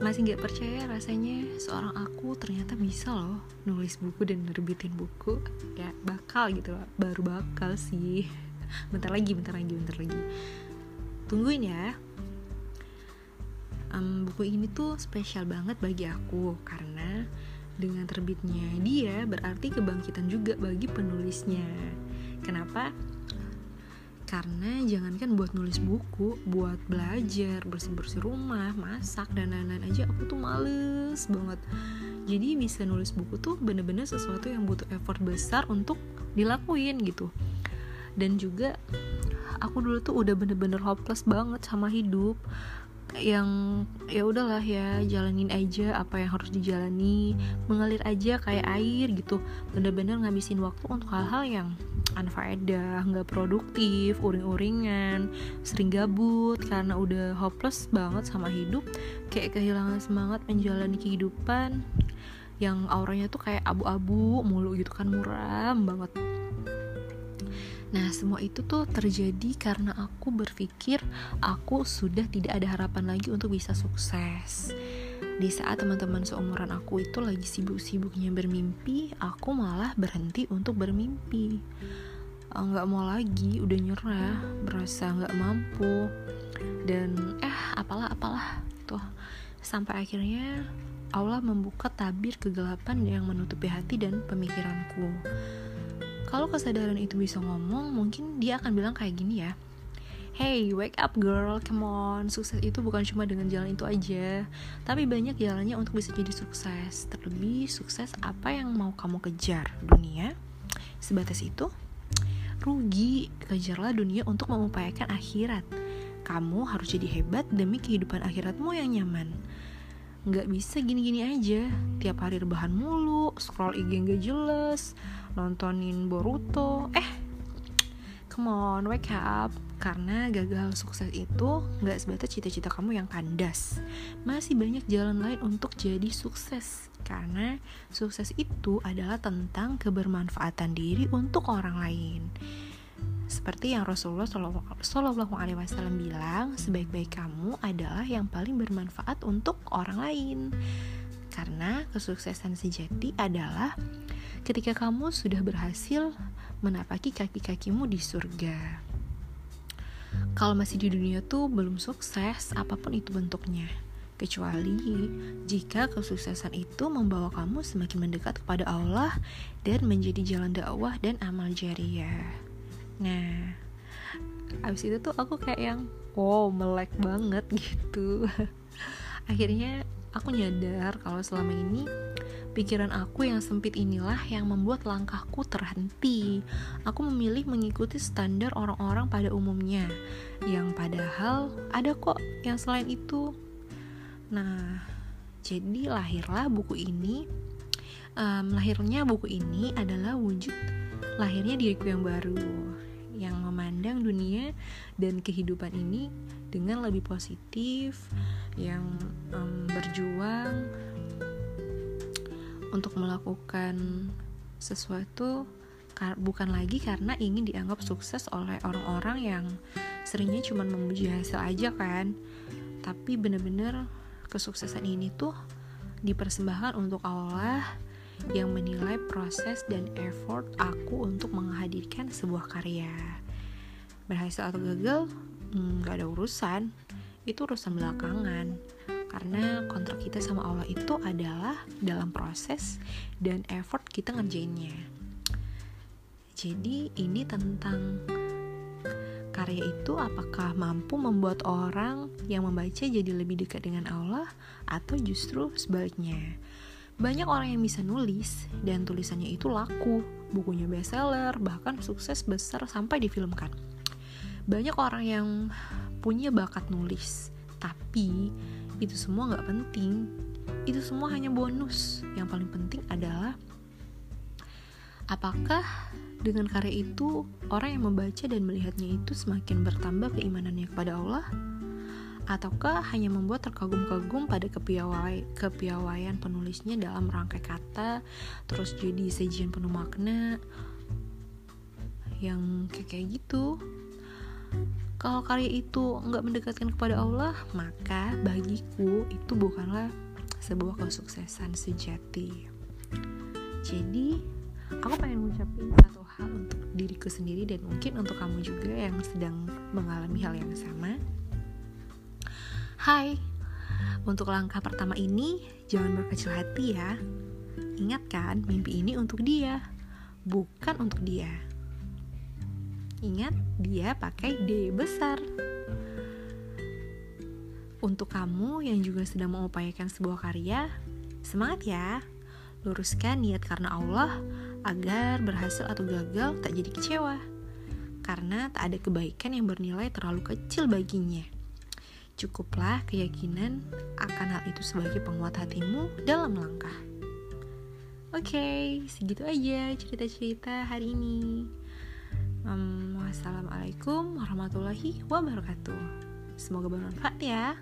masih nggak percaya rasanya seorang aku ternyata bisa loh nulis buku dan nerbitin buku. Ya bakal gitu loh. Baru bakal sih. Bentar lagi bentar lagi bentar lagi. Tungguin ya. Um, buku ini tuh spesial banget bagi aku karena dengan terbitnya dia berarti kebangkitan juga bagi penulisnya. Kenapa karena jangankan buat nulis buku buat belajar bersih bersih rumah masak dan lain-lain aja aku tuh males banget. Jadi bisa nulis buku tuh bener-bener sesuatu yang butuh effort besar untuk dilakuin gitu. Dan juga aku dulu tuh udah bener-bener hopeless banget sama hidup. Yang ya udahlah ya jalanin aja apa yang harus dijalani mengalir aja kayak air gitu. Bener-bener ngabisin waktu untuk hal-hal yang anfaedah nggak produktif uring-uringan sering gabut karena udah hopeless banget sama hidup kayak kehilangan semangat menjalani kehidupan yang auranya tuh kayak abu-abu mulu gitu kan muram banget Nah, semua itu tuh terjadi karena aku berpikir aku sudah tidak ada harapan lagi untuk bisa sukses. Di saat teman-teman seumuran aku itu lagi sibuk-sibuknya bermimpi, aku malah berhenti untuk bermimpi. Eh, nggak mau lagi, udah nyerah, berasa nggak mampu, dan eh apalah apalah tuh. Sampai akhirnya Allah membuka tabir kegelapan yang menutupi hati dan pemikiranku kalau kesadaran itu bisa ngomong, mungkin dia akan bilang kayak gini ya. Hey, wake up girl, come on. Sukses itu bukan cuma dengan jalan itu aja, tapi banyak jalannya untuk bisa jadi sukses. Terlebih sukses apa yang mau kamu kejar dunia. Sebatas itu, rugi. Kejarlah dunia untuk mengupayakan akhirat. Kamu harus jadi hebat demi kehidupan akhiratmu yang nyaman nggak bisa gini-gini aja tiap hari rebahan mulu scroll IG nggak jelas nontonin Boruto eh come on wake up. Karena gagal sukses itu nggak sebatas cita-cita kamu yang kandas. Masih banyak jalan lain untuk jadi sukses. Karena sukses itu adalah tentang kebermanfaatan diri untuk orang lain. Seperti yang Rasulullah Shallallahu Alaihi Wasallam bilang, sebaik-baik kamu adalah yang paling bermanfaat untuk orang lain. Karena kesuksesan sejati adalah ketika kamu sudah berhasil menapaki kaki-kakimu di surga. Kalau masih di dunia tuh belum sukses, apa pun itu bentuknya. Kecuali jika kesuksesan itu membawa kamu semakin mendekat kepada Allah dan menjadi jalan dakwah dan amal jariah. Nah, abis itu tuh aku kayak yang wow melek banget gitu. Akhirnya aku nyadar kalau selama ini pikiran aku yang sempit inilah yang membuat langkahku terhenti. Aku memilih mengikuti standar orang-orang pada umumnya, yang padahal ada kok yang selain itu. Nah, jadi lahirlah buku ini. Um, lahirnya buku ini adalah wujud lahirnya diriku yang baru yang memandang dunia dan kehidupan ini dengan lebih positif, yang um, berjuang untuk melakukan sesuatu bukan lagi karena ingin dianggap sukses oleh orang-orang yang seringnya cuma memuji hasil aja kan tapi bener-bener kesuksesan ini tuh dipersembahkan untuk Allah yang menilai proses dan effort aku untuk menghadirkan sebuah karya. Berhasil atau gagal, hmm, gak ada urusan. Itu urusan belakangan. Karena kontrak kita sama Allah itu adalah dalam proses dan effort kita ngerjainnya. Jadi ini tentang karya itu apakah mampu membuat orang yang membaca jadi lebih dekat dengan Allah atau justru sebaliknya. Banyak orang yang bisa nulis dan tulisannya itu laku, bukunya bestseller, bahkan sukses besar sampai difilmkan. Banyak orang yang punya bakat nulis, tapi itu semua nggak penting. Itu semua hanya bonus. Yang paling penting adalah apakah dengan karya itu orang yang membaca dan melihatnya itu semakin bertambah keimanannya kepada Allah ataukah hanya membuat terkagum-kagum pada kepiawai, kepiawaian penulisnya dalam rangkai kata terus jadi sajian penuh makna yang kayak kayak gitu kalau karya itu nggak mendekatkan kepada Allah maka bagiku itu bukanlah sebuah kesuksesan sejati. Jadi aku pengen ngucapin satu hal untuk diriku sendiri dan mungkin untuk kamu juga yang sedang mengalami hal yang sama. Hai, untuk langkah pertama ini jangan berkecil hati ya. Ingat kan, mimpi ini untuk dia bukan untuk dia. Ingat, dia pakai D besar. Untuk kamu yang juga sedang mengupayakan sebuah karya, semangat ya. Luruskan niat karena Allah agar berhasil atau gagal tak jadi kecewa. Karena tak ada kebaikan yang bernilai terlalu kecil baginya. Cukuplah keyakinan akan hal itu sebagai penguat hatimu dalam langkah. Oke, okay, segitu aja cerita-cerita hari ini. Um, wassalamualaikum warahmatullahi wabarakatuh. Semoga bermanfaat ya.